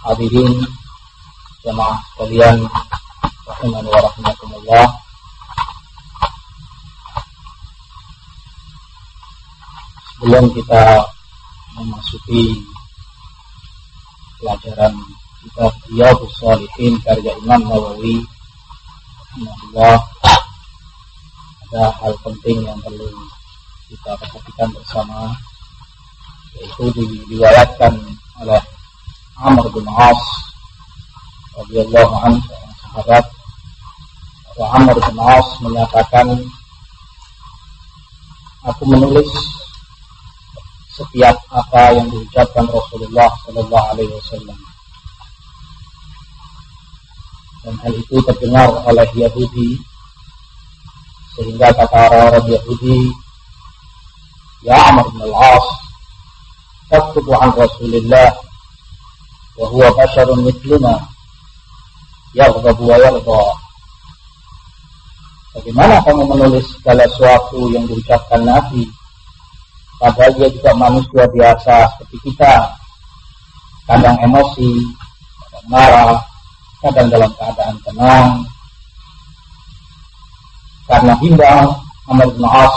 hadirin jemaah sekalian rahimani wa rahimakumullah. Sebelum kita memasuki pelajaran kitab Riyadhus Shalihin karya Imam Nawawi rahimahullah ada hal penting yang perlu kita perhatikan bersama yaitu diriwayatkan oleh Amr bin As radhiyallahu anhu sahabat. Bahwa Amr bin As menyatakan aku menulis setiap apa yang diucapkan Rasulullah Sallallahu Alaihi Wasallam. Dan hal itu terdengar oleh Yahudi sehingga kata orang Yahudi Ya Amr bin Al-As taktubu an Rasulillah basharun mithluna yaghdabu wa yarda Bagaimana kamu menulis segala sesuatu yang diucapkan Nabi Padahal dia juga manusia biasa seperti kita. Kadang emosi, kadang marah, kadang dalam keadaan tenang. Karena bimbang, Amr bin As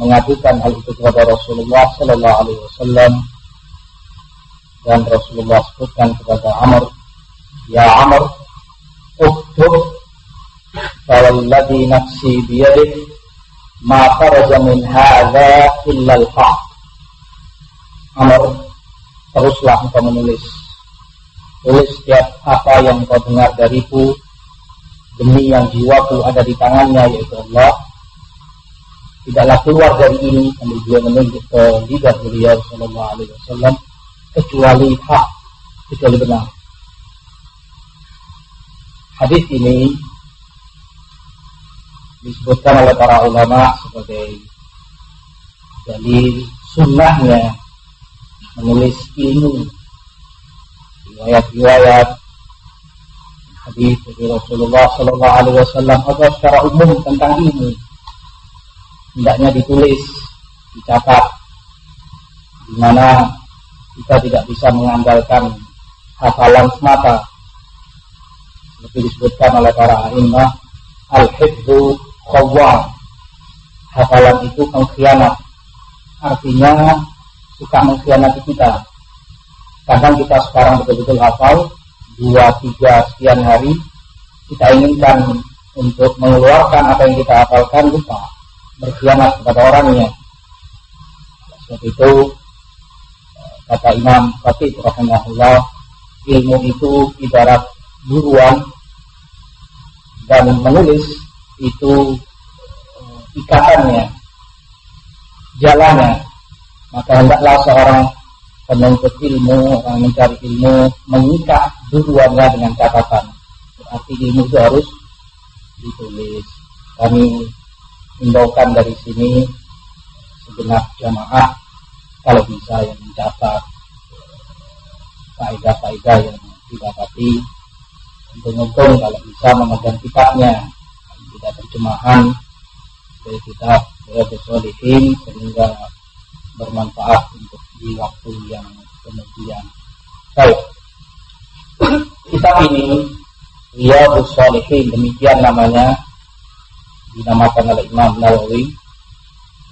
mengajukan hal itu kepada Rasulullah Sallallahu Alaihi Wasallam dan Rasulullah sebutkan kepada Amr, Ya Amr, uktub Fawalladhi nafsi biyadih ma kharaja min hadza illa al-haq. Amr, teruslah engkau menulis. Tulis setiap apa yang kau dengar dariku demi yang jiwaku ada di tangannya yaitu Allah. Tidaklah keluar dari ini sambil dia menunjuk ke lidah beliau Sallallahu Alaihi Wasallam kecuali hak, kecuali benar. Hadis ini disebutkan oleh para ulama sebagai dalil sunnahnya menulis ilmu riwayat-riwayat hadis dari Rasulullah Sallallahu Alaihi Wasallam atau secara umum tentang ilmu hendaknya ditulis dicatat di mana kita tidak bisa mengandalkan hafalan semata. Seperti disebutkan oleh para imam al-hibbu khawwam hafalan itu pengkhianat artinya suka mengkhianati kita. Kadang kita sekarang betul-betul hafal dua tiga sekian hari kita inginkan untuk mengeluarkan apa yang kita hafalkan lupa. Berkhianat kepada orangnya. Seperti itu kata Imam Fatih rahimahullah ilmu itu ibarat buruan dan menulis itu eh, ikatannya, jalannya. Maka hendaklah seorang penuntut ilmu, orang mencari ilmu, mengikat duluannya dengan catatan. Berarti ilmu itu harus ditulis. Kami himbaukan dari sini segenap jamaah kalau bisa yang mencatat faedah-faedah yang didapati. Untung-untung kalau bisa memegang kitabnya. Tidak terjemahan dari kitab Riyadus sehingga bermanfaat untuk di waktu yang kemudian. Baik. Kitab ini Riyadus Solihin demikian namanya dinamakan oleh Imam Nawawi.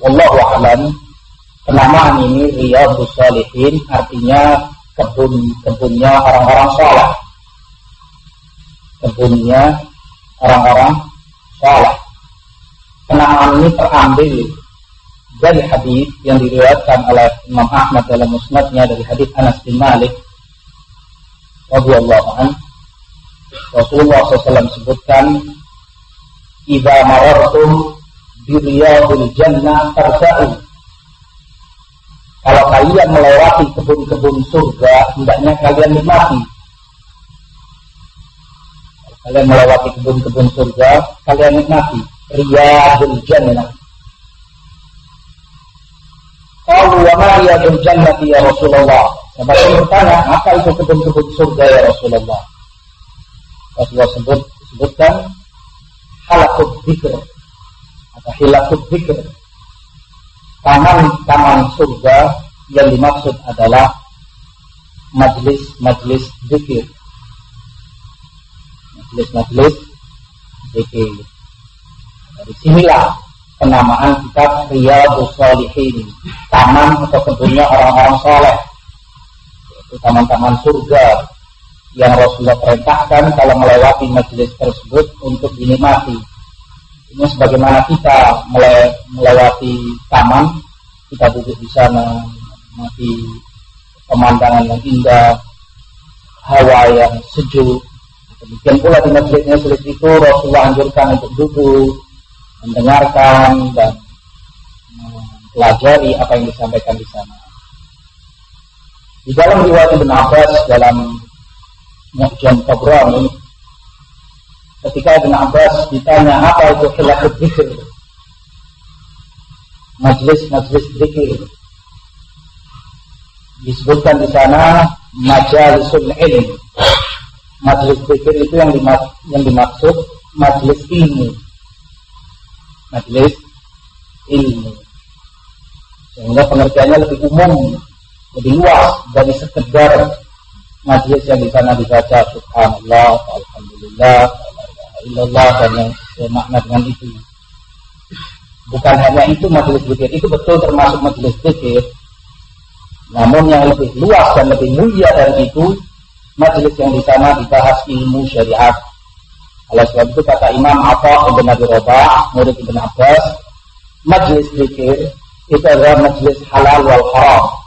Wallahu a'lam penamaan ini Riyadus Solihin artinya kebun-kebunnya orang-orang sholat. Kebunnya orang-orang saleh. Kenamaan ini terambil dari hadis yang diriwayatkan oleh Imam Ahmad dalam musnadnya dari hadis Anas bin Malik radhiyallahu an Rasulullah SAW sebutkan Iza marartum biriyadul jannah tarsa'u kalian melewati kebun-kebun surga hendaknya kalian nikmati kalian melewati kebun-kebun surga, kalian nikmati riyadul jannah. Qalu wa ma riyadul ya Rasulullah? Sahabat bertanya, apa itu kebun-kebun surga ya Rasulullah? Rasulullah sebut sebutkan halakut dzikr atau hilakut dzikr. Taman-taman surga yang dimaksud adalah majlis-majlis zikir. Majlis-majlis zikir. Dari sinilah penamaan kitab Riyadus Salihin, taman atau kebunnya orang-orang soleh, yaitu taman-taman surga yang Rasulullah perintahkan kalau melewati majelis tersebut untuk dinikmati. Ini sebagaimana kita melewati taman, kita duduk di sana, menikmati pemandangan yang indah, hawa yang sejuk. Demikian pula di majelis-majelis itu Rasulullah anjurkan untuk duduk, mendengarkan dan mempelajari apa yang disampaikan di sana. Di dalam riwayat Ibn Abbas dalam Mu'jam Tabrani ketika Ibn Abbas ditanya apa itu khilafut zikir majlis-majlis zikir disebutkan di sana majalisul ilm majlis zikir itu yang, dimak yang dimaksud majlis ilmu majlis ilmu sehingga pengertiannya lebih umum lebih luas dari sekedar majlis yang di sana dibaca subhanallah, alhamdulillah, illallah dan yang semakna dengan itu. Bukan hanya itu majlis zikir, itu betul termasuk majlis zikir. Namun yang lebih luas dan lebih mulia dari itu, majlis yang di sana dibahas ilmu syariat. Oleh sebab itu kata Imam Atta Ibn Abi Rabah, murid Ibn Abbas, majlis zikir itu adalah majlis halal wal haram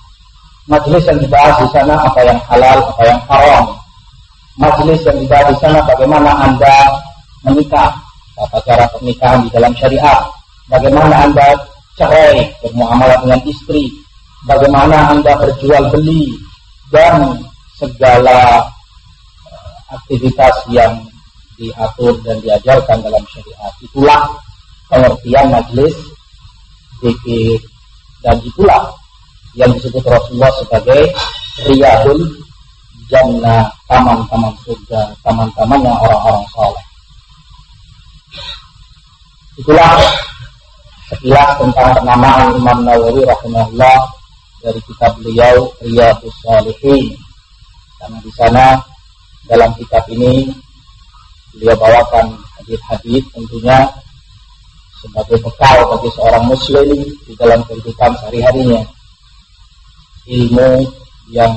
Majelis yang dibahas di sana apa yang halal, apa yang haram. Majelis yang dibahas di sana bagaimana Anda menikah, apa cara pernikahan di dalam syariat. Bagaimana Anda cerai, bermuamalah dengan istri. Bagaimana Anda berjual beli dan segala eh, aktivitas yang diatur dan diajarkan dalam syariat. Itulah pengertian majelis zikir dan itulah yang disebut Rasulullah sebagai riyadul jannah, taman-taman surga, taman-taman yang orang-orang soleh. Itulah sekilas tentang penamaan Imam Nawawi rahimahullah dari kitab beliau Riyadus Salihin. Karena di sana dalam kitab ini beliau bawakan hadis-hadis tentunya sebagai bekal bagi seorang muslim di dalam kehidupan sehari-harinya ilmu yang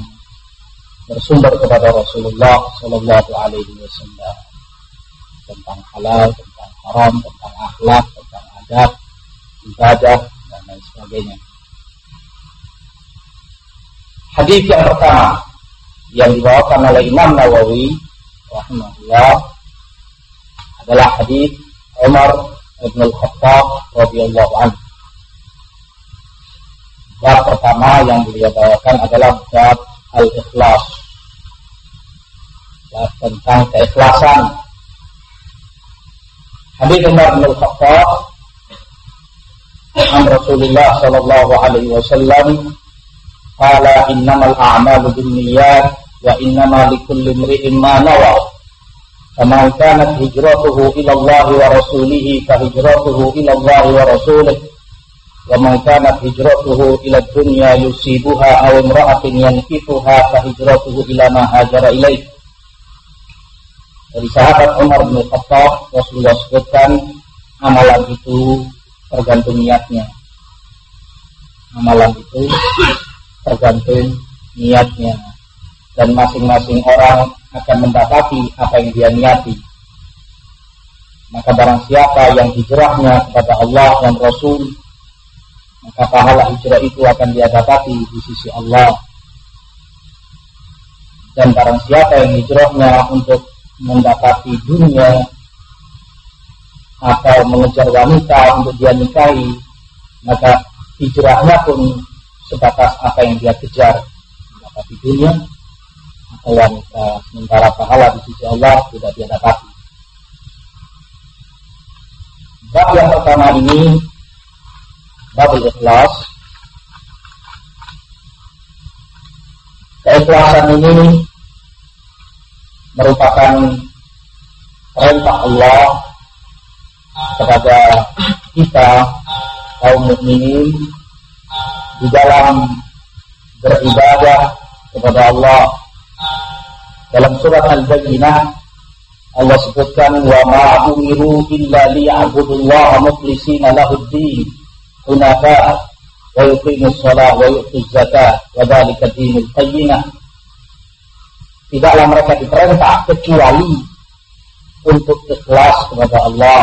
bersumber kepada Rasulullah Shallallahu Alaihi Wasallam tentang halal, tentang haram, tentang akhlak, tentang adab, ibadah dan lain sebagainya. Hadis yang pertama yang dibawakan oleh Imam Nawawi rahimahullah adalah hadis Umar bin Al-Khattab radhiyallahu anhu Bab pertama yang beliau bawakan adalah bab al-ikhlas. Bab tentang keikhlasan. Hadis Umar bin Al-Khattab Rasulullah sallallahu alaihi wasallam qala innamal a'malu binniyat wa innama likulli imri'in ma nawa. فمن كانت هجرته إلى الله ورسوله فهجرته إلى الله ورسوله ومن كانت هجرته إلى الدنيا يصيبها أو امرأة ينكفها فهجرته إلى ما هاجر إليه dari sahabat Umar bin Khattab Rasulullah sebutkan amalan itu tergantung niatnya amalan itu tergantung niatnya dan masing-masing orang akan mendapati apa yang dia niati maka barang siapa yang hijrahnya kepada Allah dan Rasul maka pahala hijrah itu akan dia dapati di sisi Allah. Dan barang siapa yang hijrahnya untuk mendapati dunia atau mengejar wanita untuk dia nikahi, maka hijrahnya pun sebatas apa yang dia kejar, mendapati dunia atau wanita. Sementara pahala di sisi Allah tidak dia dapati. Bab yang pertama ini babul ikhlas keikhlasan ini merupakan perintah Allah kepada kita kaum mukminin di dalam beribadah kepada Allah. Dalam surat Al-Bayyinah Allah sebutkan wa ma umiru illa liya'budullaha mukhlishina lahud-din hunafa wa yuqimus shalah wa yu'tuz zakat wa dzalika dinul qayyimah. Tidaklah mereka diperintah kecuali untuk ikhlas kepada Allah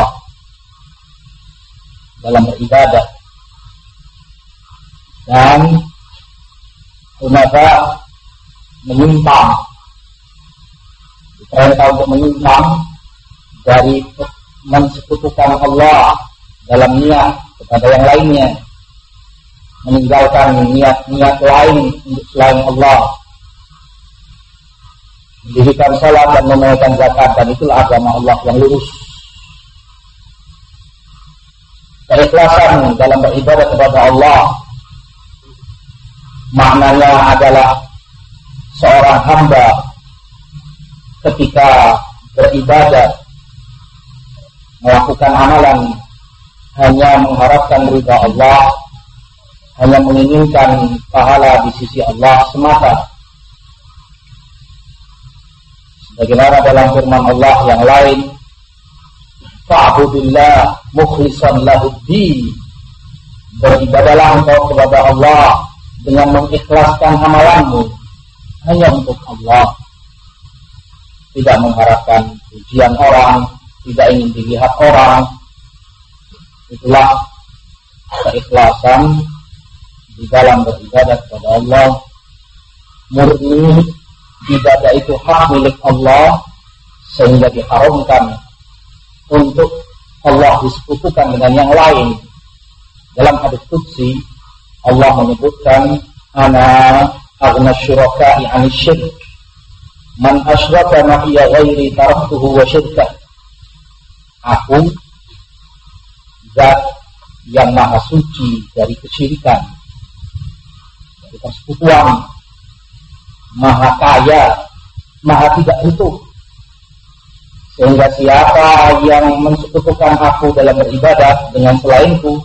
dalam beribadah dan hunafa menyimpang. Diperintah untuk menyimpang dari mensekutukan Allah dalam niat kepada yang lainnya. Meninggalkan niat-niat lain untuk selain Allah. Mendirikan salat dan menunaikan zakat dan itulah agama Allah yang lurus. Keikhlasan dalam beribadah kepada Allah maknanya adalah seorang hamba ketika beribadah melakukan amalan hanya mengharapkan ridha Allah hanya menginginkan pahala di sisi Allah semata Bagaimana dalam firman Allah yang lain, Fa'budillah mukhlisan lahuddi. Beribadalah engkau kepada Allah dengan mengikhlaskan amalanmu hanya untuk Allah. Tidak mengharapkan pujian orang, tidak ingin dilihat orang. Itulah keikhlasan di dalam beribadah kepada Allah murni ibadah itu hak milik Allah sehingga diharamkan untuk Allah disekutukan dengan yang lain. Dalam hadis qudsi Allah menyebutkan ana aghna syuraka'i 'ani syirk. Man asyraka ma'iya ghairi taraktuhu wa syirka. Aku zat yang maha suci dari kesyirikan dari persekutuan maha kaya, maha tidak butuh. Sehingga siapa yang mensekutukan aku dalam beribadah dengan selainku,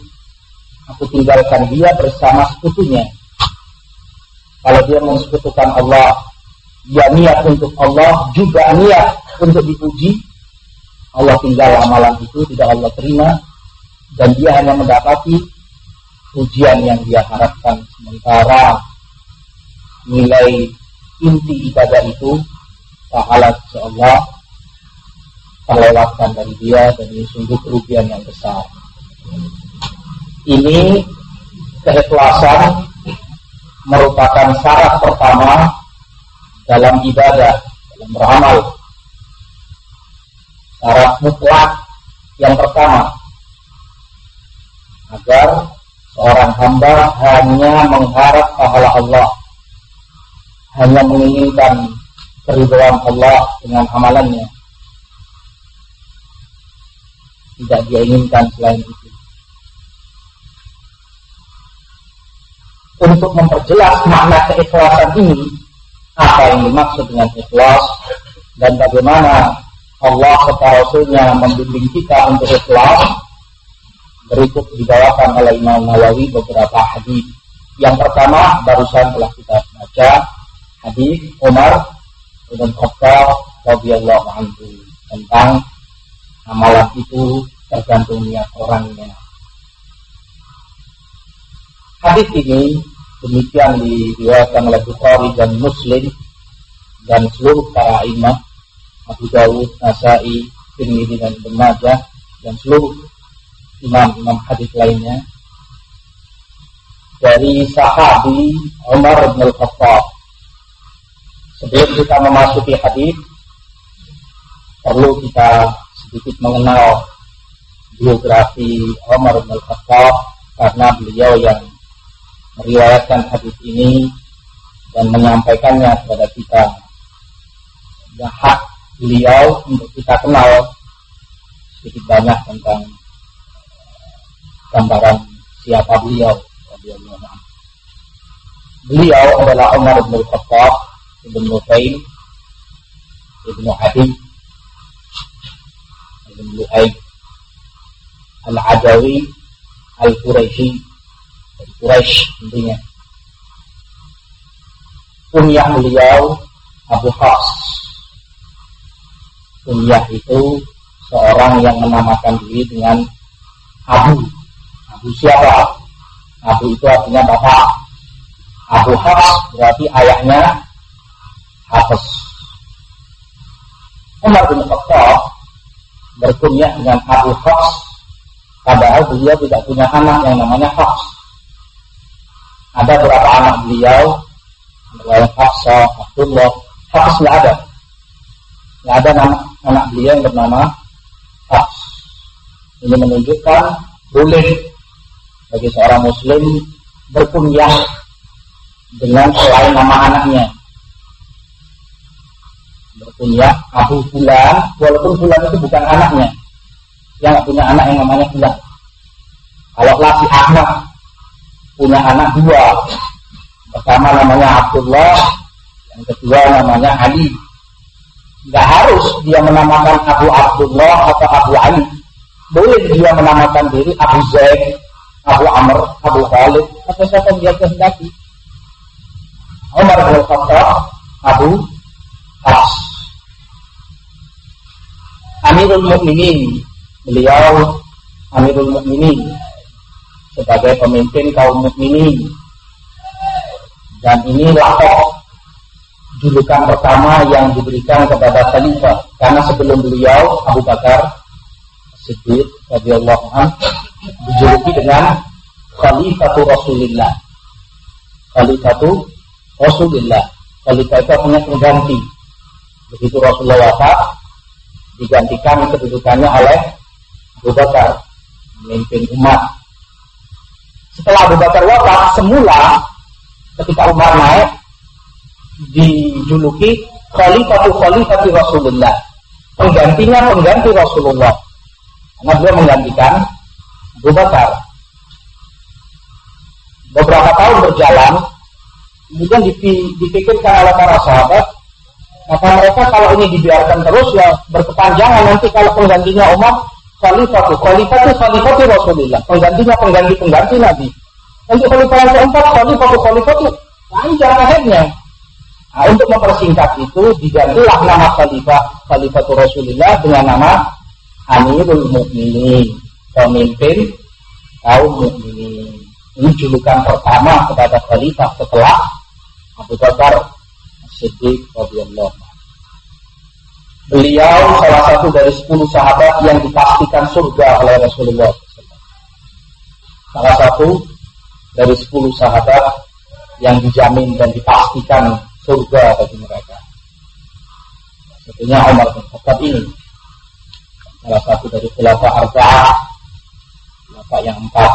aku tinggalkan dia bersama sekutunya. Kalau dia mensekutukan Allah, dia niat untuk Allah, juga niat untuk dipuji, Allah tinggal amalan itu tidak Allah terima, dan dia hanya mendapati pujian yang dia harapkan sementara nilai inti ibadah itu pahala Allah terlewatkan dari dia dan ini sungguh kerugian yang besar. Ini keikhlasan merupakan syarat pertama dalam ibadah, dalam beramal. Syarat mutlak yang pertama agar seorang hamba hanya mengharap pahala Allah hanya menginginkan keridhaan Allah dengan amalannya. Tidak dia inginkan selain itu. Untuk memperjelas makna keikhlasan ini, apa yang dimaksud dengan ikhlas dan bagaimana Allah serta Rasulnya membimbing kita untuk ikhlas, berikut dibawakan oleh Imam Nawawi beberapa hadis. Yang pertama barusan telah kita baca hadis Umar bin Khattab radhiyallahu anhu tentang amalan itu tergantung niat orangnya. Hadis ini demikian diriwayatkan oleh Bukhari dan Muslim dan seluruh para imam Abu Dawud, Nasai, Tirmidzi dan Ibnu Majah dan seluruh imam-imam hadis lainnya. Dari sahabi Umar bin Khattab Sebelum kita memasuki hadis, perlu kita sedikit mengenal biografi Umar bin Khattab karena beliau yang meriwayatkan hadis ini dan menyampaikannya kepada kita. Dan hak beliau untuk kita kenal sedikit banyak tentang gambaran siapa beliau. Beliau adalah Umar bin Khattab Ibn Nufail Ibn Adi Ibn Lu'ay Al-Adawi Al-Quraisy dari Quraisy tentunya kunyah beliau Abu Khas kunyah itu seorang yang menamakan diri dengan Abu. Abu siapa? Abu itu artinya bapak. Abu Hafs berarti ayahnya Hafs. Umar bin Khattab berkunyah dengan Abu Hafs padahal beliau tidak punya anak yang namanya Hafs. Ada berapa anak beliau? Ada Hafsa, Abdullah, Hafs tidak ada. Tidak ada nama, anak beliau yang bernama Hafs. Ini menunjukkan boleh bagi seorang muslim berkunyah dengan selain nama anaknya. Berkunyah Abu Fulan, walaupun Fulan itu bukan anaknya. Yang punya anak yang namanya Fulan. Kalau si Ahmad punya anak dua. Pertama namanya Abdullah, yang kedua namanya Ali. Tidak harus dia menamakan Abu Abdullah atau Abu Ali. Boleh dia menamakan diri Abu Zaid, Abu Amr, Abu Khalid, atau siapa yang dia kehendaki. Umar bin Khattab, Abu Hafs. Amirul Mukminin, beliau Amirul Mukminin sebagai pemimpin kaum mukminin. Dan ini lapor julukan pertama yang diberikan kepada khalifah karena sebelum beliau Abu Bakar Siddiq radhiyallahu anhu dijuluki dengan Khalifatu Rasulillah. Khalifatu Rasulillah. Khalifah itu artinya pengganti. Begitu Rasulullah wafat, digantikan kedudukannya oleh Abu Bakar, memimpin umat. Setelah Abu Bakar wafat, semula ketika Umar naik, dijuluki Khalifatu Khalifati Rasulullah. Penggantinya pengganti Rasulullah. Karena beliau menggantikan Abu Bakar. Beberapa tahun berjalan, kemudian dipikirkan oleh para sahabat, maka mereka kalau ini dibiarkan terus ya berkepanjangan nanti kalau penggantinya Umar itu khalifah itu Rasulullah penggantinya pengganti pengganti Nabi. Nanti khalifah yang keempat khalifah itu panjang akhirnya. Nah, untuk mempersingkat itu digantilah nama khalifah itu Rasulullah dengan nama Amirul Mukminin pemimpin kaum mukminin. Ini julukan pertama kepada khalifah setelah Abu Bakar Siddiq radhiyallahu Beliau salah satu dari sepuluh sahabat yang dipastikan surga oleh Rasulullah. Salah satu dari sepuluh sahabat yang dijamin dan dipastikan surga bagi mereka. Satunya Umar bin Khattab ini salah satu dari khilafah arba'ah khilafah yang empat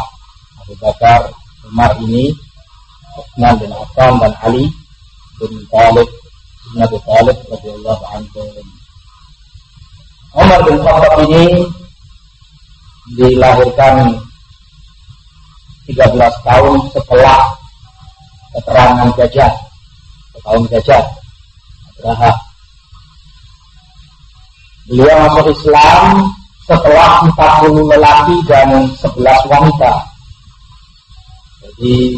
Abu Bakar Umar ini Utsman bin Affan dan Ali bin Thalib bin Abi Thalib radhiyallahu anhu Umar bin Khattab ini dilahirkan 13 tahun setelah keterangan gajah tahun gajah Abraha Beliau masuk Islam setelah 40 lelaki dan 11 wanita. Jadi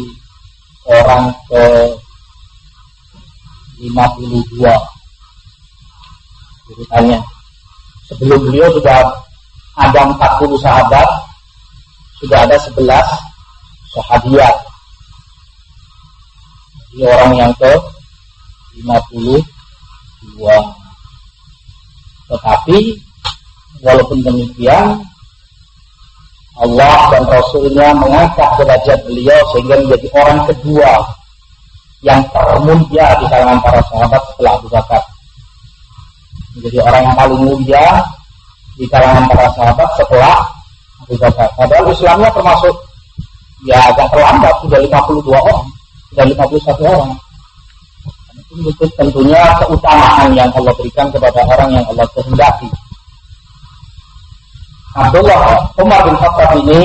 orang ke 52 ceritanya. Sebelum beliau sudah ada 40 sahabat, sudah ada 11 sahabiat. Jadi orang yang ke 52 tetapi walaupun demikian Allah dan Rasulnya mengangkat derajat beliau sehingga menjadi orang kedua yang termulia di kalangan para sahabat setelah Abu Bakar. Menjadi orang yang paling mulia di kalangan para sahabat setelah Abu Bakar. Padahal Islamnya termasuk ya agak terlambat sudah 52 orang, sudah 51 orang itu tentunya keutamaan yang Allah berikan kepada orang yang Allah kehendaki. Abdullah Umar bin Khattab ini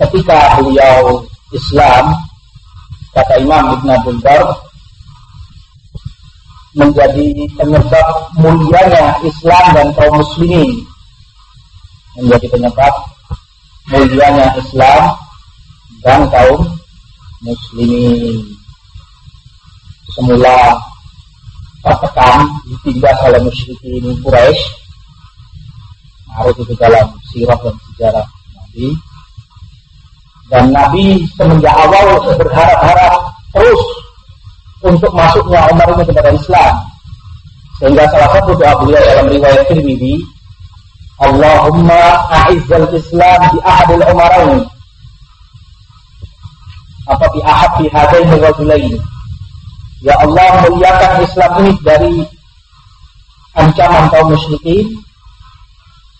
ketika beliau Islam kata Imam Ibn Abdul menjadi penyebab mulianya Islam dan kaum muslimin. Menjadi penyebab mulianya Islam dan kaum muslimin. Semula tertekan ditindas oleh musyrikin Quraisy. Harus itu dalam sirah dan sejarah Nabi. Dan Nabi semenjak awal berharap-harap terus untuk masuknya Umar ini kepada Islam. Sehingga salah satu doa beliau dalam riwayat Tirmidzi Allahumma a'izzal Islam di ahadil umarain apa di ahad di hadaini rajulaini? Ya Allah muliakan Islam ini dari ancaman kaum musyrikin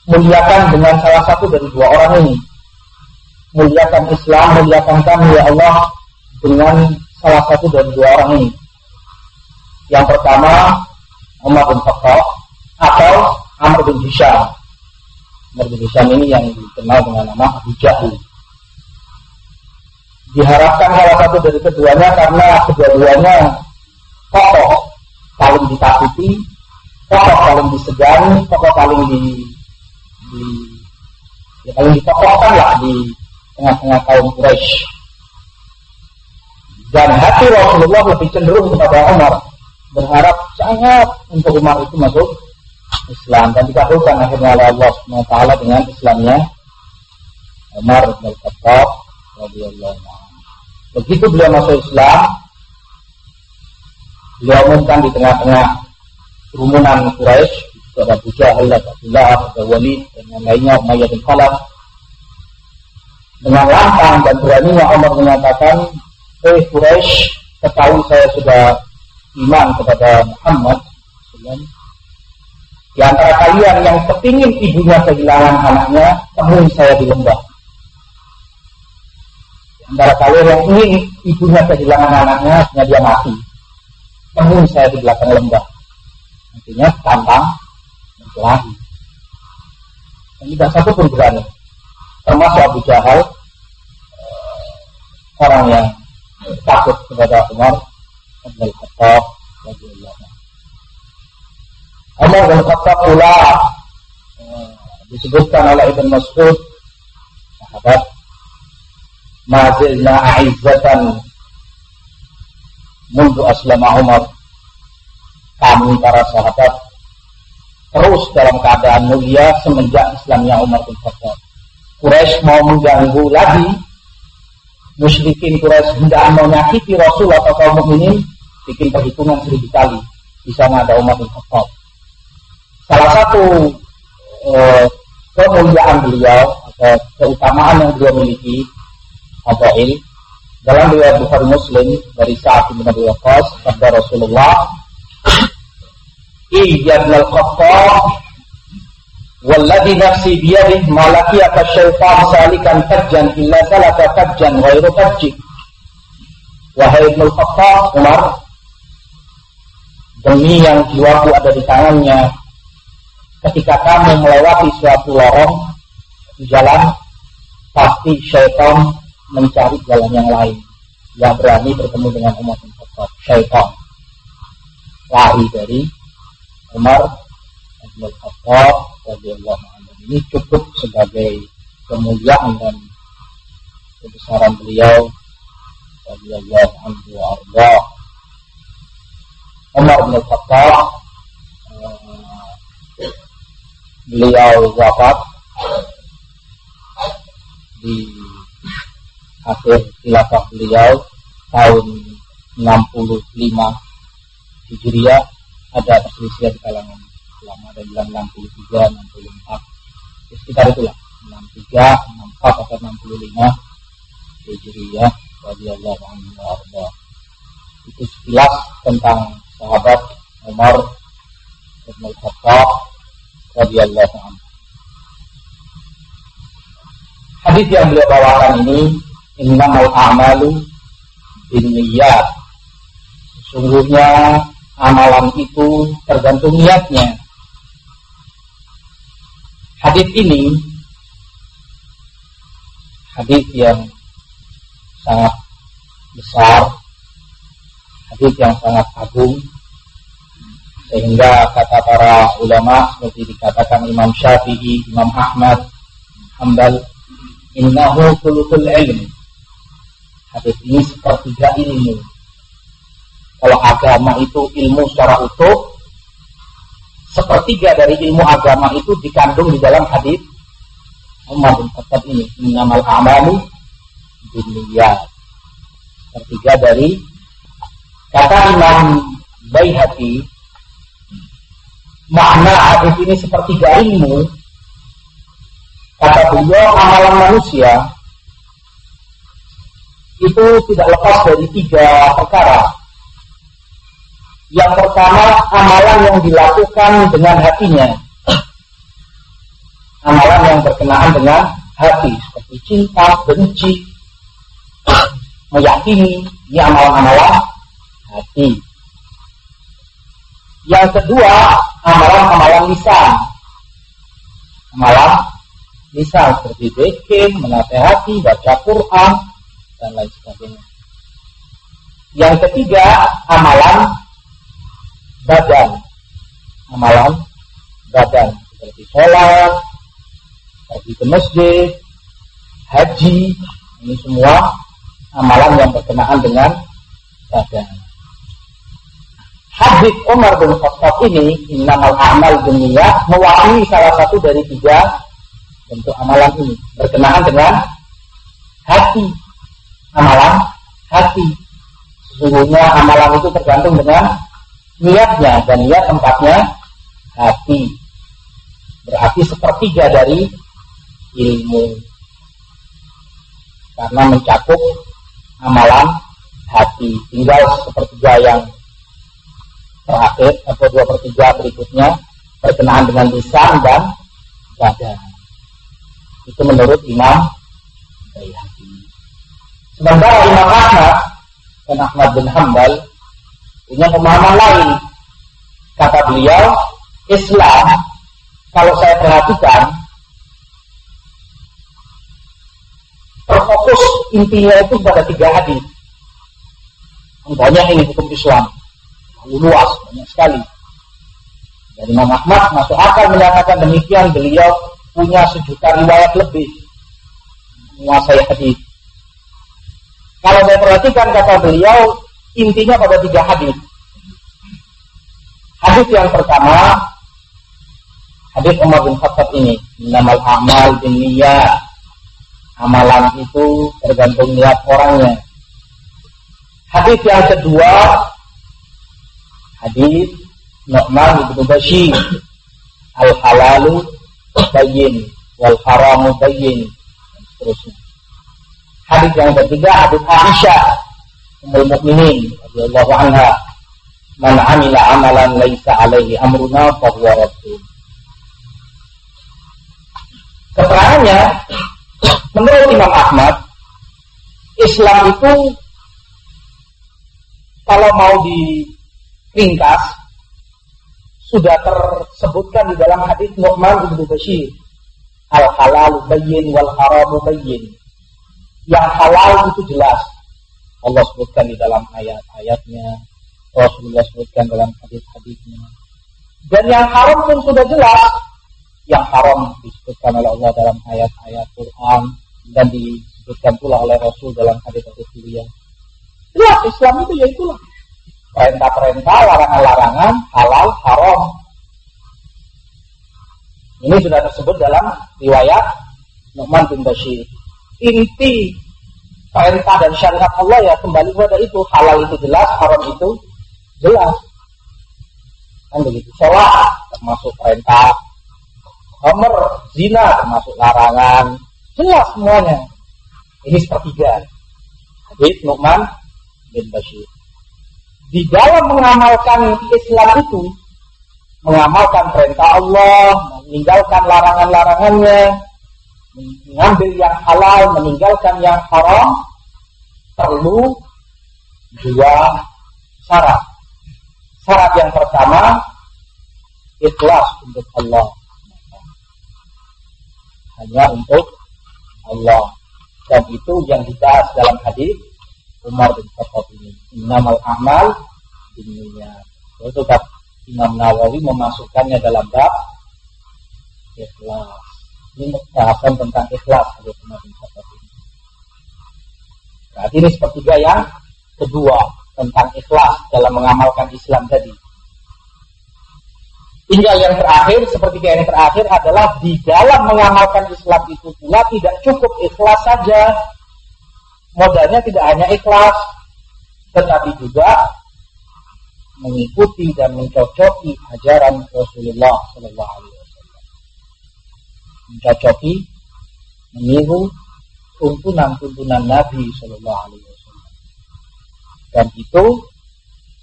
muliakan dengan salah satu dari dua orang ini. Muliakan Islam muliakan kami ya Allah dengan salah satu dari dua orang ini. Yang pertama Umar bin Khattab atau Amr bin Hisham. Amr bin Hisham ini yang dikenal dengan nama Abu Jahal diharapkan salah satu dari keduanya karena kedua-duanya tokoh paling ditakuti, tokoh paling disegani, tokoh paling di, di ya paling ditokohkan lah di tengah-tengah kaum Quraisy. Dan hati Rasulullah lebih cenderung kepada Umar, berharap sangat untuk Umar itu masuk Islam. Dan dikabulkan akhirnya oleh Allah SWT dengan Islamnya. Umar bin Khattab Begitu beliau masuk Islam, beliau umumkan di tengah-tengah kerumunan Quraisy itu ada Abu Jahal, Abdullah, ada Walid dan yang lainnya Umayyah bin Khalaf. Dengan lantang dan beraninya Umar menyatakan eh Quraisy ketahui saya sudah iman kepada Muhammad di antara kalian yang kepingin ibunya kehilangan anaknya temui saya di lembah di antara kalian yang ingin ibunya kehilangan anaknya hanya dia mati temui saya di belakang lembah. Artinya tantang berkelahi. Dan tidak satu pun berani. Termasuk Abu Jahal, eh, orang yang takut kepada Umar bin Khattab radhiyallahu Umar bin Khattab pula eh, disebutkan oleh Ibn Mas'ud sahabat mazilna a'izzatan mundu aslama Umar kami para sahabat terus dalam keadaan mulia semenjak Islamnya Umar bin Khattab. Quraisy mau mengganggu lagi musyrikin Quraisy hendak menyakiti Rasul atau kaum mukminin bikin perhitungan seribu kali di sana ada bin Khattab. Salah satu eh, kemuliaan beliau atau keutamaan yang beliau miliki Fadail dalam riwayat Bukhari Muslim dari saat bin Abi sabda Rasulullah Iyad lal khattab Walladhi nafsi biyadih malaki apa syaitan salikan fajjan illa salaka fajjan ghairu fajjik Wahai Ibn Khattab Umar Demi yang jiwaku ada di tangannya Ketika kamu melewati suatu lorong di jalan Pasti syaitan mencari jalan yang lain. Yang berani bertemu dengan Umar bin Khattab. Syaitan. Lari dari Umar bin Khattab radhiyallahu anhu ini cukup sebagai kemuliaan dan kebesaran beliau. Radhiyallahu anhu arba Umar bin Khattab uh, beliau wafat di akhir khilafah beliau tahun 65 Hijriah ada perselisihan di kalangan ulama ada bilang 63, 64 ya, sekitar itulah. 63, 64 atau 65 Hijriah radhiyallahu anhu itu sekilas tentang sahabat Umar bin Khattab radhiyallahu anhu. Hadis yang beliau bawakan ini innamal a'malu binniyat. Sesungguhnya amalan itu tergantung niatnya. Hadis ini hadis yang sangat besar, hadis yang sangat agung sehingga kata para ulama seperti dikatakan Imam Syafi'i, Imam Ahmad, Hambal, innahu kulukul ilmi Hadis ini sepertiga ilmu. Kalau agama itu ilmu secara utuh, sepertiga dari ilmu agama itu dikandung di dalam hadis Umar bin Khattab ini. Innamal amalu dunia. Sepertiga dari kata Imam Baihaqi makna hadis ini sepertiga ilmu kata beliau amalan manusia itu tidak lepas dari tiga perkara. Yang pertama, amalan yang dilakukan dengan hatinya. Amalan yang berkenaan dengan hati, seperti cinta, benci, meyakini, ini amalan-amalan hati. Yang kedua, amalan-amalan lisan. Amalan lisan seperti bikin, menasehati, baca Quran, dan lain sebagainya. Yang ketiga, amalan badan. Amalan badan seperti sholat, pergi ke masjid, haji, ini semua amalan yang berkenaan dengan badan. Hadis Umar bin Khattab ini, innamal amal dunia, mewakili salah satu dari tiga bentuk amalan ini berkenaan dengan hati amalan hati. Sesungguhnya amalan itu tergantung dengan niatnya dan niat tempatnya hati. Berarti sepertiga dari ilmu. Karena mencakup amalan hati. Tinggal sepertiga yang terakhir atau dua pertiga berikutnya berkenaan dengan lisan dan badan. Itu menurut Imam Bayhaqi. Sementara Imam Ahmad dan Ahmad bin Hambal punya pemahaman lain. Kata beliau, Islam kalau saya perhatikan terfokus intinya itu pada tiga hadis. Banyak ini hukum Islam, luas, banyak sekali. Dan Imam Ahmad masuk akal menyatakan demikian beliau punya sejuta riwayat lebih menguasai hadis. Kalau saya perhatikan kata beliau, intinya pada tiga hadis. Hadis yang pertama, hadis Umar bin Khattab ini, namal amal bin. Amalan itu tergantung niat orangnya. Hadis yang kedua, hadis Nu'man bin Bashir, al halalu bayyin wal haramu dan seterusnya. Hadis yang ketiga hadis Aisyah Ummul Mukminin radhiyallahu anha Man amila amalan laisa alaihi amruna fahuwa raddun Keterangannya menurut Imam Ahmad Islam itu kalau mau diringkas sudah tersebutkan di dalam hadis Nu'man bin Bashir al halal bayyin wal haramu bayyin yang halal itu jelas. Allah sebutkan di dalam ayat-ayatnya, Rasulullah sebutkan dalam hadis-hadisnya. Dan yang haram pun sudah jelas. Yang haram disebutkan oleh Allah dalam ayat-ayat Quran dan disebutkan pula oleh Rasul dalam hadis-hadis beliau. Jelas Islam itu ya itulah. Perintah-perintah, larangan-larangan, halal, haram. Ini sudah tersebut dalam riwayat Nu'man bin Bashir inti perintah dan syariat Allah ya kembali kepada itu. Halal itu jelas haram itu jelas. Kan begitu. Sholat termasuk perintah. Homer zina termasuk larangan. Jelas semuanya. Ini sepertiga. Hadis Nu'man bin Bashir. Di dalam mengamalkan Islam itu mengamalkan perintah Allah meninggalkan larangan-larangannya mengambil yang halal, meninggalkan yang haram, perlu dua syarat. Syarat yang pertama, ikhlas untuk Allah. Hanya untuk Allah. Dan itu yang dibahas dalam hadis Umar bin Khattab ini. Innamal amal dunia. Itu Imam Nawawi memasukkannya dalam bab ikhlas ini bahasan tentang ikhlas ada kemarin ini. Berarti ini sepertiga yang kedua tentang ikhlas dalam mengamalkan Islam tadi. Tinggal yang terakhir, seperti yang terakhir adalah di dalam mengamalkan Islam itu pula tidak cukup ikhlas saja. Modalnya tidak hanya ikhlas, tetapi juga mengikuti dan mencocoki ajaran Rasulullah Wasallam. Mencocoki, meniru tuntunan-tuntunan Nabi Sallallahu Alaihi Wasallam. Dan itu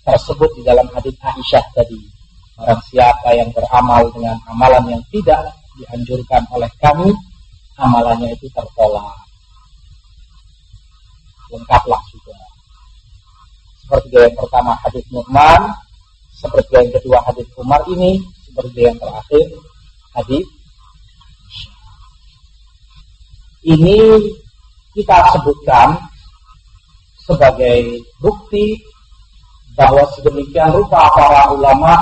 tersebut di dalam hadis Aisyah tadi. Orang siapa yang beramal dengan amalan yang tidak dianjurkan oleh kami, amalannya itu tertolak. Lengkaplah sudah. Seperti yang pertama hadis Nu'man, seperti yang kedua hadis Umar ini, seperti yang terakhir hadis ini kita sebutkan sebagai bukti bahwa sedemikian rupa para ulama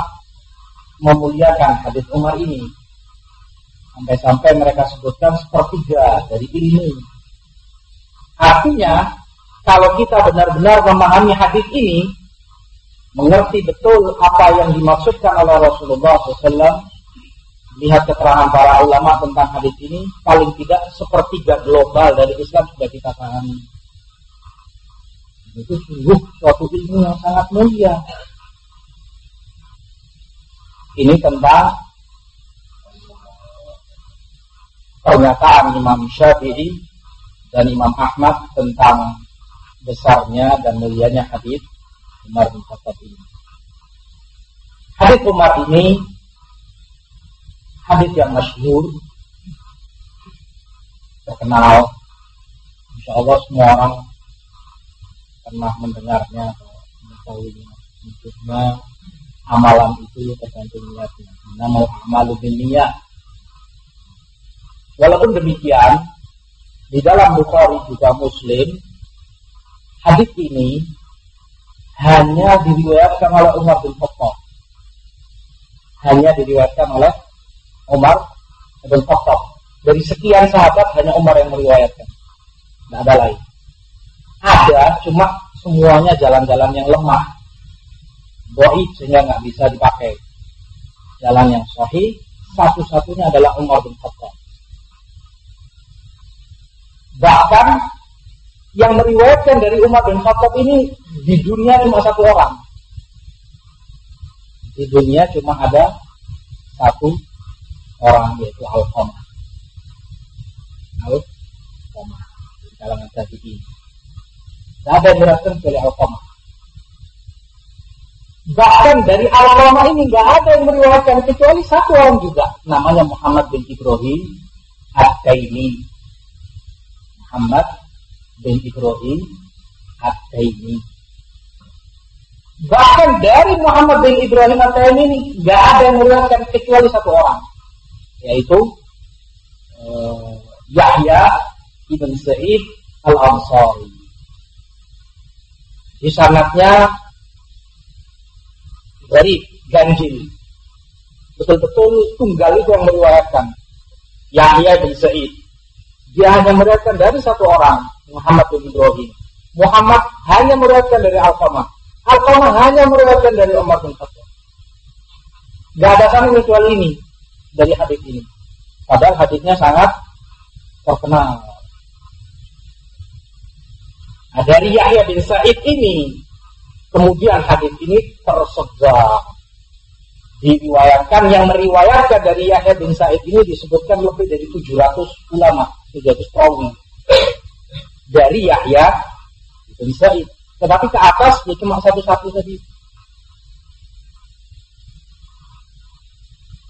memuliakan hadis Umar ini. Sampai-sampai mereka sebutkan sepertiga dari ilmu. Artinya, kalau kita benar-benar memahami hadis ini, mengerti betul apa yang dimaksudkan oleh Rasulullah SAW, lihat keterangan para ulama tentang hadis ini, paling tidak sepertiga global dari Islam sudah kita pahami. Itu sungguh suatu ilmu yang sangat mulia. Ini tentang pernyataan Imam Syafi'i dan Imam Ahmad tentang besarnya dan mulianya hadis Umar bin Khattab ini. Hadis Umar ini hadis yang masyhur terkenal. Insya Allah semua orang pernah mendengarnya mengetahuinya. Maksudnya amalan itu tergantung niatnya. Nama amalu bin niat walaupun demikian di dalam Bukhari juga Muslim hadis ini hanya diriwayatkan oleh Umar bin Khattab. Hanya diriwayatkan oleh Umar bin Khattab. Dari sekian sahabat hanya Umar yang meriwayatkan. Tidak ada lain. Ada, cuma semuanya jalan-jalan yang lemah. Doi sehingga nggak bisa dipakai. Jalan yang sahih, satu-satunya adalah Umar bin Khattab. Bahkan yang meriwayatkan dari Umar bin Khattab ini di dunia cuma satu orang. Di dunia cuma ada satu orang yaitu Al-Qamah. Al-Qamah. Di kalangan ini. Tidak ada yang meriwayatkan kecuali Al-Qamah. Bahkan dari Al-Qamah ini nggak ada yang meriwayatkan kecuali satu orang juga. Namanya Muhammad bin Ibrahim Ad-Daini. Muhammad bin Ibrahim Ad-Daini. Bahkan dari Muhammad bin Ibrahim At-Taimi ini nggak ada yang meriwayatkan kecuali satu orang yaitu uh, Yahya ibn Sa'id al Ansari. Di sanatnya dari ganjil. Betul-betul tunggal itu yang meriwayatkan Yahya bin Sa'id. Dia hanya meriwayatkan dari satu orang, Muhammad bin Ibrahim. Muhammad hanya meriwayatkan dari Al-Qamah. Al-Qamah hanya meriwayatkan dari Umar bin Khattab. Gak ada sama kecuali ini dari hadis ini. Padahal hadisnya sangat terkenal. Nah, dari Yahya bin Said ini, kemudian hadis ini tersebar. Diriwayatkan, yang meriwayatkan dari Yahya bin Said ini disebutkan lebih dari 700 ulama, 700 perawi. Dari Yahya bin Said. Tetapi ke atas ya cuma satu-satu tadi.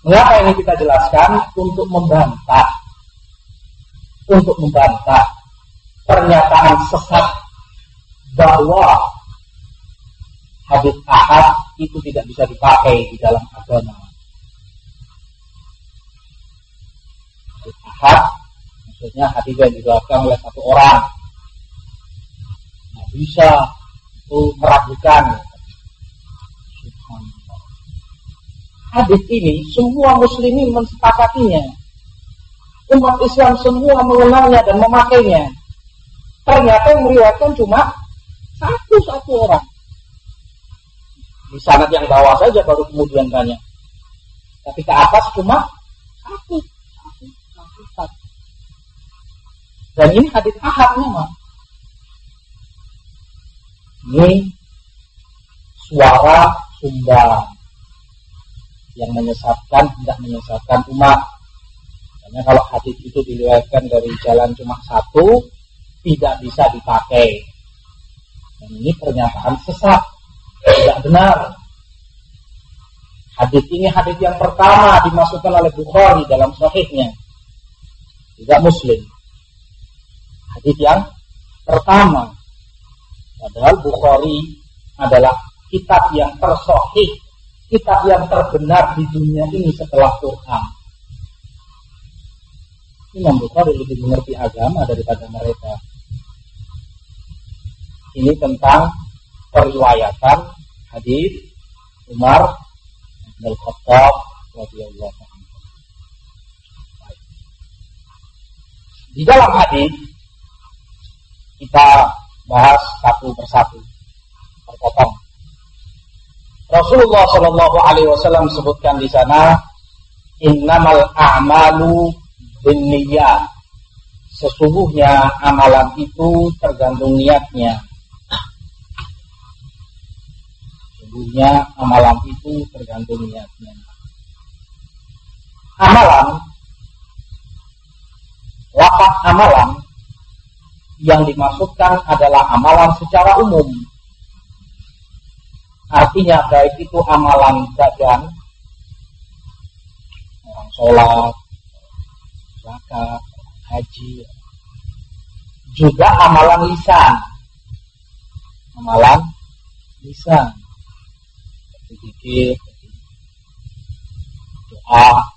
Mengapa ini kita jelaskan? Untuk membantah. Untuk membantah pernyataan sesat bahwa hadis ahad itu tidak bisa dipakai di dalam agama. Hadis ahad maksudnya hadis yang diriwayatkan oleh satu orang. Nah, bisa itu meragukan hadis ini semua muslimin mensepakatinya. Umat Islam semua mengenalnya dan memakainya. Ternyata yang meriwayatkan cuma satu-satu orang. Di sanat yang bawah saja baru kemudian banyak. Tapi ke atas cuma satu. Satu, satu, satu. Dan ini hadis ahad memang. Ini suara sumba yang menyesatkan, tidak menyesatkan umat. Karena kalau hadis itu diriwayatkan dari jalan cuma satu, tidak bisa dipakai. Dan ini pernyataan sesat, tidak benar. Hadis ini hadis yang pertama dimasukkan oleh Bukhari dalam sahihnya. Tidak Muslim. Hadis yang pertama. Padahal Bukhari adalah kitab yang tersohih, kitab yang terbenar di dunia ini setelah Quran. Imam Bukhari lebih mengerti agama daripada mereka. Ini tentang periwayatan hadis Umar bin Khattab radhiyallahu anhu. Di dalam hadis kita bahas satu persatu terpotong. Rasulullah Shallallahu Alaihi Wasallam sebutkan di sana, innamal a'malu binniyat. Sesungguhnya amalan itu tergantung niatnya. Sesungguhnya amalan itu tergantung niatnya. Amalan, lapak amalan yang dimaksudkan adalah amalan secara umum Artinya baik itu amalan badan, orang sholat, zakat, haji, juga amalan lisan, amalan lisan, seperti doa.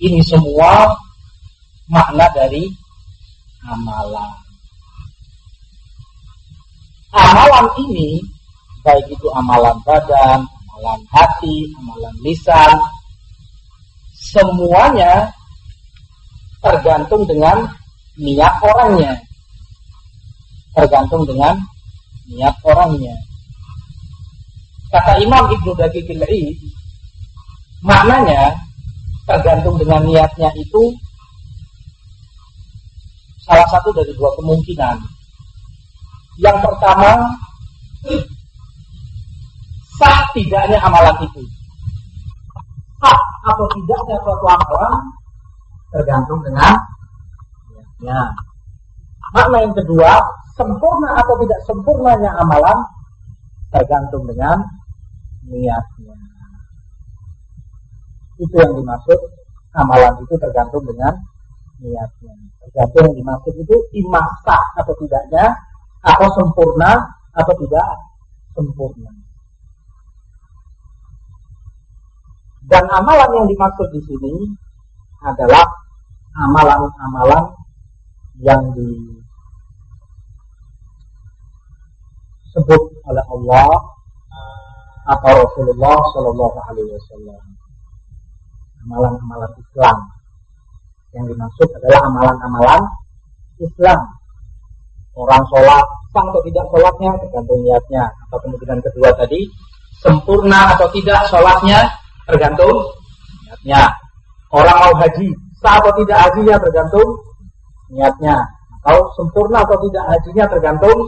Ini semua makna dari amalan amalan ini baik itu amalan badan, amalan hati, amalan lisan, semuanya tergantung dengan niat orangnya. Tergantung dengan niat orangnya. Kata Imam Ibnu Daqiqil maknanya tergantung dengan niatnya itu salah satu dari dua kemungkinan yang pertama, sah tidaknya amalan itu. Sah atau tidaknya suatu amalan tergantung dengan niatnya. Makna yang kedua, sempurna atau tidak sempurnanya amalan tergantung dengan niatnya. Itu yang dimaksud amalan itu tergantung dengan niatnya. Tergantung yang dimaksud itu imasak atau tidaknya atau sempurna atau tidak sempurna. Dan amalan yang dimaksud di sini adalah amalan-amalan yang disebut oleh Allah atau Rasulullah Shallallahu Alaihi Wasallam. Amalan-amalan Islam yang dimaksud adalah amalan-amalan Islam orang sholat sah atau tidak sholatnya tergantung niatnya. Atau kemungkinan kedua tadi? Sempurna atau tidak sholatnya tergantung niatnya. Orang mau haji sah atau tidak hajinya tergantung niatnya. Atau sempurna atau tidak hajinya tergantung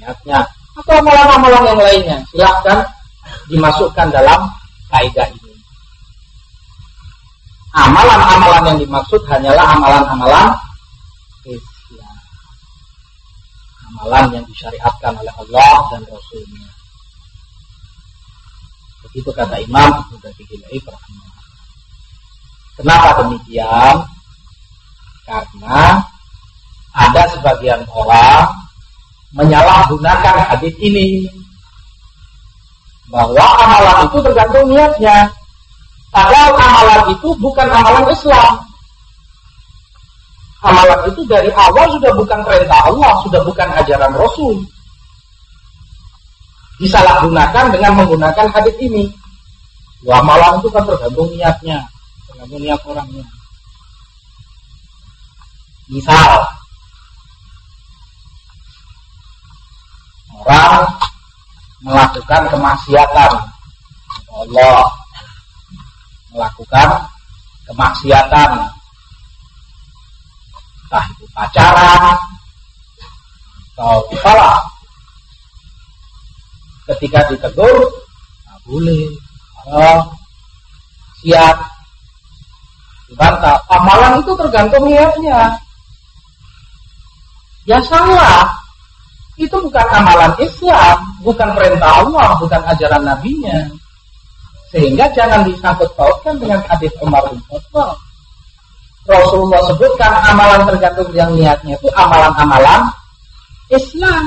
niatnya. Atau amalan-amalan yang lainnya silahkan dimasukkan dalam kaidah ini. Amalan-amalan yang dimaksud hanyalah amalan-amalan amalan yang disyariatkan oleh Allah dan Rasulnya. Begitu kata Imam Ibnu Daqiq Kenapa demikian? Karena ada sebagian orang menyalahgunakan hadis ini bahwa amalan itu tergantung niatnya. Padahal amalan itu bukan amalan Islam amalan itu dari awal sudah bukan perintah Allah, sudah bukan ajaran Rasul. Disalahgunakan dengan menggunakan hadis ini. Ya, amalan itu kan tergantung niatnya, tergantung niat orangnya. Misal, orang melakukan kemaksiatan Allah melakukan kemaksiatan entah itu pacaran. Atau apalah ketika ditegur tak boleh. Oh, siap. Dibantah amalan itu tergantung niatnya. Ya salah. Itu bukan amalan Islam bukan perintah Allah bukan ajaran nabinya. Sehingga jangan disangkut pautkan dengan hadis Umar bin Khattab Rasulullah sebutkan amalan tergantung yang niatnya. Itu amalan-amalan Islam.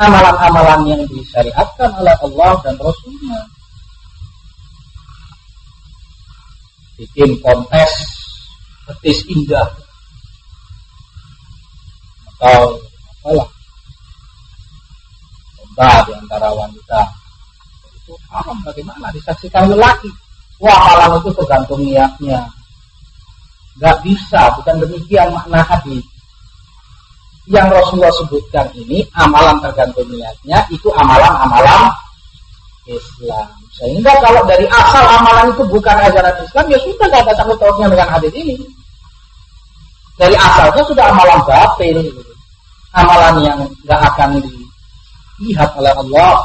Amalan-amalan yang disyariatkan oleh Allah dan Rasulnya. Bikin kontes petis indah. Atau apalah. Lomba di antara wanita. Itu haram. Bagaimana disaksikan lelaki? Wah amalan itu tergantung niatnya nggak bisa bukan demikian makna hadis yang Rasulullah sebutkan ini amalan tergantung niatnya itu amalan-amalan Islam sehingga kalau dari asal amalan itu bukan ajaran Islam, ya sudah gak ada sangkut pautnya dengan hadis ini. Dari asalnya sudah amalan gitu. amalan yang gak akan dilihat oleh Allah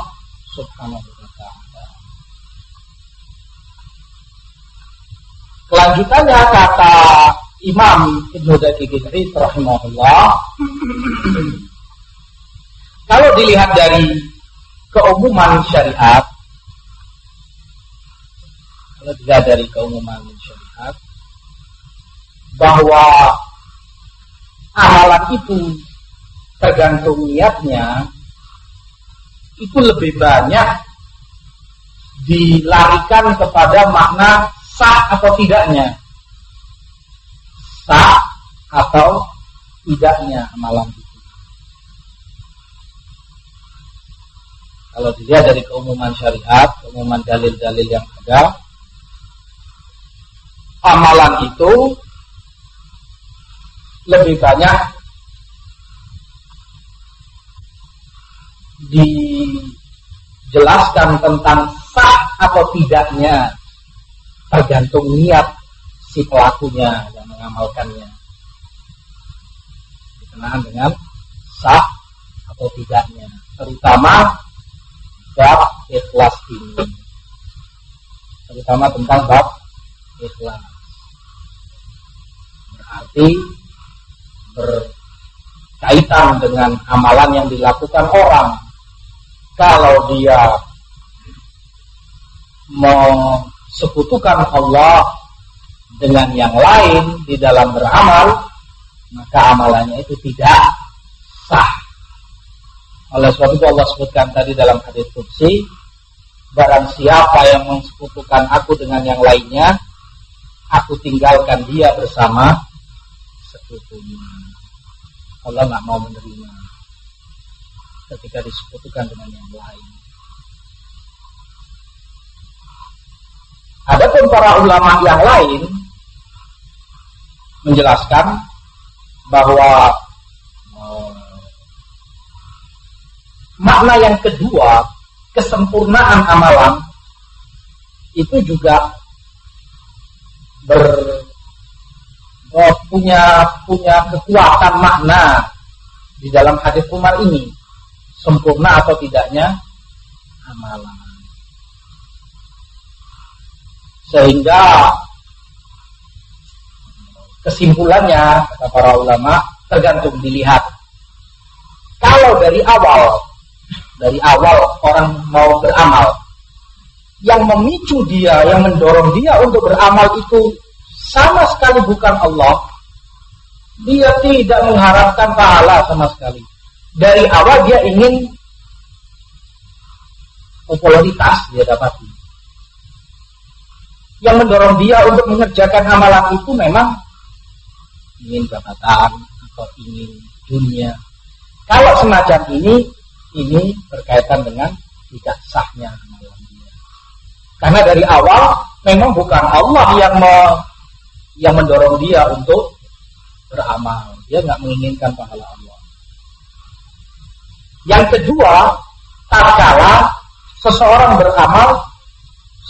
Subhanahu wa taala. Kelanjutannya kata Imam Ibnu Daqiq rahimahullah kalau dilihat dari keumuman syariat kalau tidak dari keumuman syariat bahwa amalan itu tergantung niatnya itu lebih banyak dilarikan kepada makna sah atau tidaknya? Sah atau tidaknya amalan itu? Kalau dilihat dari keumuman syariat keumuman dalil-dalil yang ada amalan itu lebih banyak dijelaskan tentang sah atau tidaknya tergantung niat si pelakunya yang mengamalkannya? Dikenal dengan sah atau tidaknya terutama bab ikhlas ini. Terutama tentang bab ikhlas. Berarti berkaitan dengan amalan yang dilakukan orang. Kalau dia mensekutukan Allah dengan yang lain di dalam beramal, maka amalannya itu tidak sah. Oleh sebab itu Allah sebutkan tadi dalam hadis kursi, barang siapa yang mensekutukan aku dengan yang lainnya, aku tinggalkan dia bersama sekutunya. Allah nggak mau menerima ketika disekutukan dengan yang lain. Adapun para ulama yang lain menjelaskan bahwa eh, makna yang kedua kesempurnaan amalan itu juga ber oh, punya punya kekuatan makna di dalam hadis Umar ini. Sempurna atau tidaknya amalan sehingga kesimpulannya kata para ulama tergantung dilihat kalau dari awal dari awal orang mau beramal yang memicu dia yang mendorong dia untuk beramal itu sama sekali bukan Allah, dia tidak mengharapkan pahala sama sekali. Dari awal dia ingin popularitas dia dapati. Yang mendorong dia untuk mengerjakan amalan itu memang ingin jabatan atau ingin dunia. Kalau semacam ini, ini berkaitan dengan tidak sahnya amalan dia. Karena dari awal memang bukan Allah yang yang mendorong dia untuk beramal. Dia nggak menginginkan pahala Allah. Yang kedua, tatkala seseorang beramal,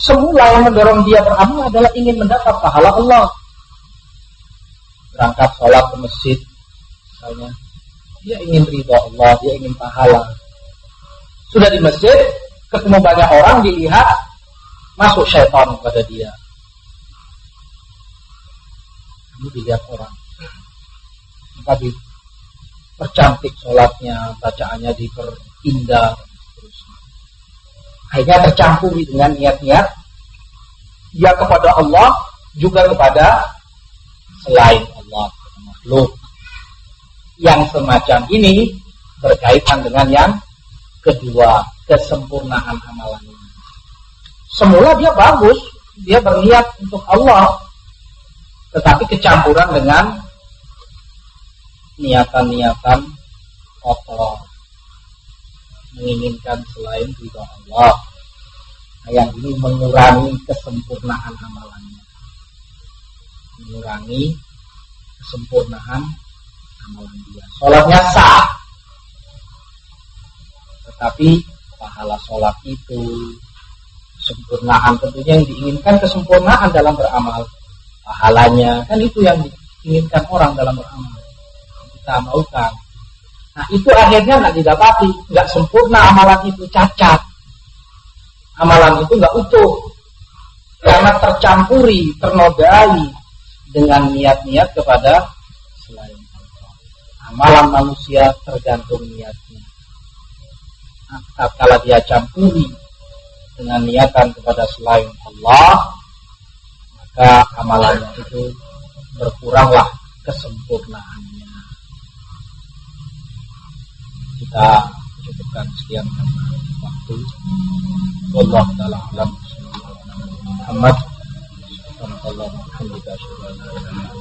semula yang mendorong dia beramal adalah ingin mendapat pahala Allah. Berangkat sholat ke masjid, misalnya, dia ingin ridho Allah, dia ingin pahala. Sudah di masjid, ketemu banyak orang, dilihat, masuk syaitan kepada dia. Ini dilihat orang. Maka percantik sholatnya, bacaannya diperindah, akhirnya tercampur dengan niat-niat ya kepada Allah juga kepada selain Allah makhluk. Yang semacam ini berkaitan dengan yang kedua kesempurnaan amalan ini semula dia bagus dia berniat untuk Allah tetapi kecampuran dengan niatan-niatan kotor menginginkan selain ridha Allah. Nah, yang ini mengurangi kesempurnaan amalannya. Mengurangi kesempurnaan amalan dia. Sholatnya sah. Tetapi pahala sholat itu kesempurnaan tentunya yang diinginkan kesempurnaan dalam beramal. Pahalanya kan itu yang diinginkan orang dalam beramal. Kita maukan Nah itu akhirnya nggak didapati, nggak sempurna amalan itu cacat. Amalan itu nggak utuh karena tercampuri, ternodai dengan niat-niat kepada selain Allah. Amalan manusia tergantung niatnya. Nah, kalau dia campuri dengan niatan kepada selain Allah, maka amalannya itu berkuranglah kesempurnaan. Kita cukupkan sekian waktu. Allah taala alam. Muhammad sallallahu alaihi wasallam